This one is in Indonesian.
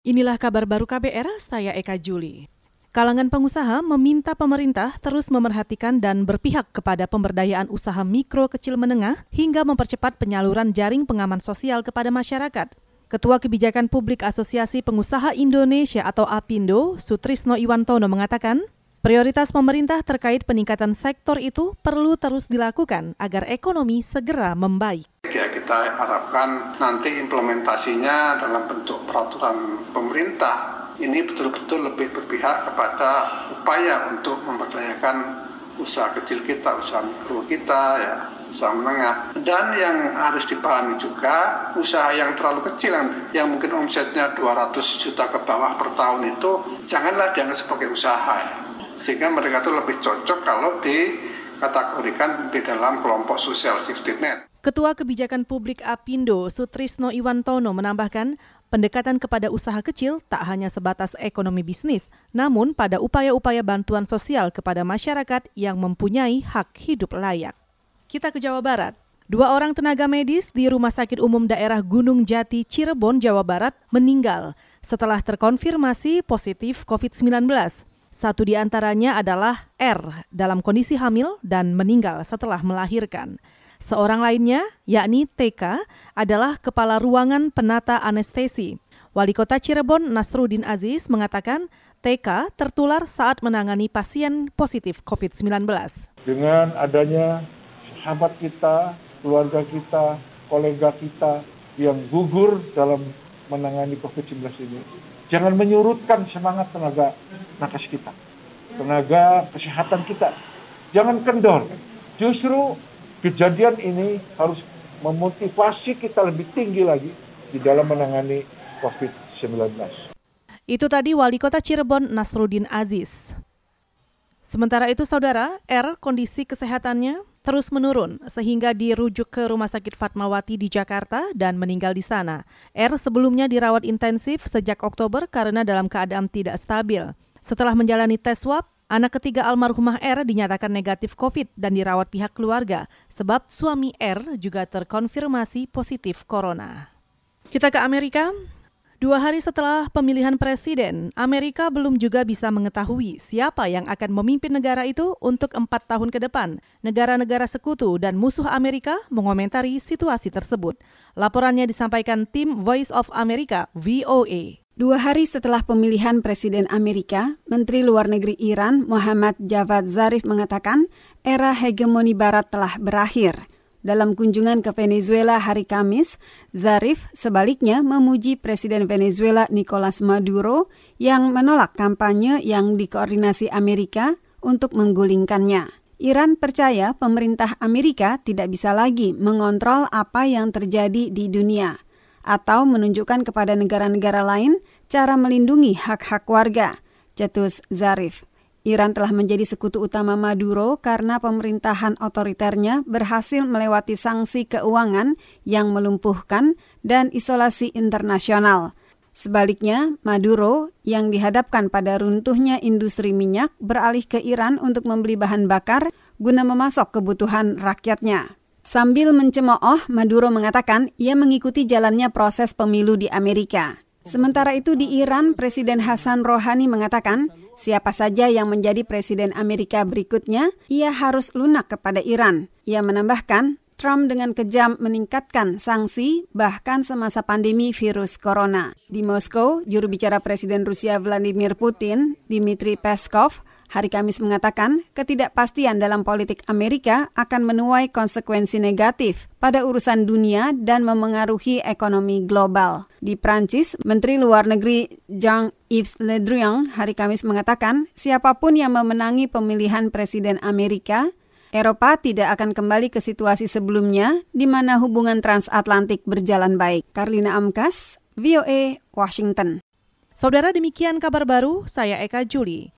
Inilah kabar baru KBR, saya Eka Juli. Kalangan pengusaha meminta pemerintah terus memerhatikan dan berpihak kepada pemberdayaan usaha mikro kecil menengah hingga mempercepat penyaluran jaring pengaman sosial kepada masyarakat. Ketua Kebijakan Publik Asosiasi Pengusaha Indonesia atau APindo, Sutrisno Iwantono mengatakan, prioritas pemerintah terkait peningkatan sektor itu perlu terus dilakukan agar ekonomi segera membaik ya kita harapkan nanti implementasinya dalam bentuk peraturan pemerintah ini betul-betul lebih berpihak kepada upaya untuk memberdayakan usaha kecil kita, usaha mikro kita, ya, usaha menengah. Dan yang harus dipahami juga, usaha yang terlalu kecil, yang, yang mungkin omsetnya 200 juta ke bawah per tahun itu, janganlah dianggap sebagai usaha. Ya. Sehingga mereka itu lebih cocok kalau dikategorikan di dalam kelompok social safety net. Ketua Kebijakan Publik Apindo Sutrisno Iwantono menambahkan, pendekatan kepada usaha kecil tak hanya sebatas ekonomi bisnis, namun pada upaya-upaya bantuan sosial kepada masyarakat yang mempunyai hak hidup layak. Kita ke Jawa Barat. Dua orang tenaga medis di Rumah Sakit Umum Daerah Gunung Jati, Cirebon, Jawa Barat meninggal setelah terkonfirmasi positif COVID-19. Satu di antaranya adalah R dalam kondisi hamil dan meninggal setelah melahirkan. Seorang lainnya, yakni TK, adalah Kepala Ruangan Penata Anestesi. Wali Kota Cirebon Nasruddin Aziz mengatakan TK tertular saat menangani pasien positif COVID-19. Dengan adanya sahabat kita, keluarga kita, kolega kita yang gugur dalam menangani COVID-19 ini, jangan menyurutkan semangat tenaga nakes kita, tenaga kesehatan kita. Jangan kendor. Justru kejadian ini harus memotivasi kita lebih tinggi lagi di dalam menangani COVID-19. Itu tadi Wali Kota Cirebon Nasruddin Aziz. Sementara itu saudara, R kondisi kesehatannya terus menurun sehingga dirujuk ke Rumah Sakit Fatmawati di Jakarta dan meninggal di sana. R sebelumnya dirawat intensif sejak Oktober karena dalam keadaan tidak stabil. Setelah menjalani tes swab, Anak ketiga almarhumah R dinyatakan negatif COVID dan dirawat pihak keluarga sebab suami R juga terkonfirmasi positif corona. Kita ke Amerika. Dua hari setelah pemilihan presiden, Amerika belum juga bisa mengetahui siapa yang akan memimpin negara itu untuk empat tahun ke depan. Negara-negara sekutu dan musuh Amerika mengomentari situasi tersebut. Laporannya disampaikan tim Voice of America, VOA. Dua hari setelah pemilihan Presiden Amerika, Menteri Luar Negeri Iran Muhammad Javad Zarif mengatakan era hegemoni Barat telah berakhir. Dalam kunjungan ke Venezuela hari Kamis, Zarif sebaliknya memuji Presiden Venezuela Nicolas Maduro yang menolak kampanye yang dikoordinasi Amerika untuk menggulingkannya. Iran percaya pemerintah Amerika tidak bisa lagi mengontrol apa yang terjadi di dunia atau menunjukkan kepada negara-negara lain cara melindungi hak-hak warga, Cetus Zarif. Iran telah menjadi sekutu utama Maduro karena pemerintahan otoriternya berhasil melewati sanksi keuangan yang melumpuhkan dan isolasi internasional. Sebaliknya, Maduro yang dihadapkan pada runtuhnya industri minyak beralih ke Iran untuk membeli bahan bakar guna memasok kebutuhan rakyatnya. Sambil mencemooh, Maduro mengatakan ia mengikuti jalannya proses pemilu di Amerika. Sementara itu di Iran, Presiden Hasan Rohani mengatakan, siapa saja yang menjadi Presiden Amerika berikutnya, ia harus lunak kepada Iran. Ia menambahkan, Trump dengan kejam meningkatkan sanksi bahkan semasa pandemi virus corona. Di Moskow, juru bicara Presiden Rusia Vladimir Putin, Dmitry Peskov, hari Kamis mengatakan ketidakpastian dalam politik Amerika akan menuai konsekuensi negatif pada urusan dunia dan memengaruhi ekonomi global. Di Prancis, Menteri Luar Negeri Jean-Yves Le Drian hari Kamis mengatakan siapa pun yang memenangi pemilihan Presiden Amerika Eropa tidak akan kembali ke situasi sebelumnya di mana hubungan transatlantik berjalan baik. Karlina Amkas, VOA, Washington. Saudara demikian kabar baru, saya Eka Juli.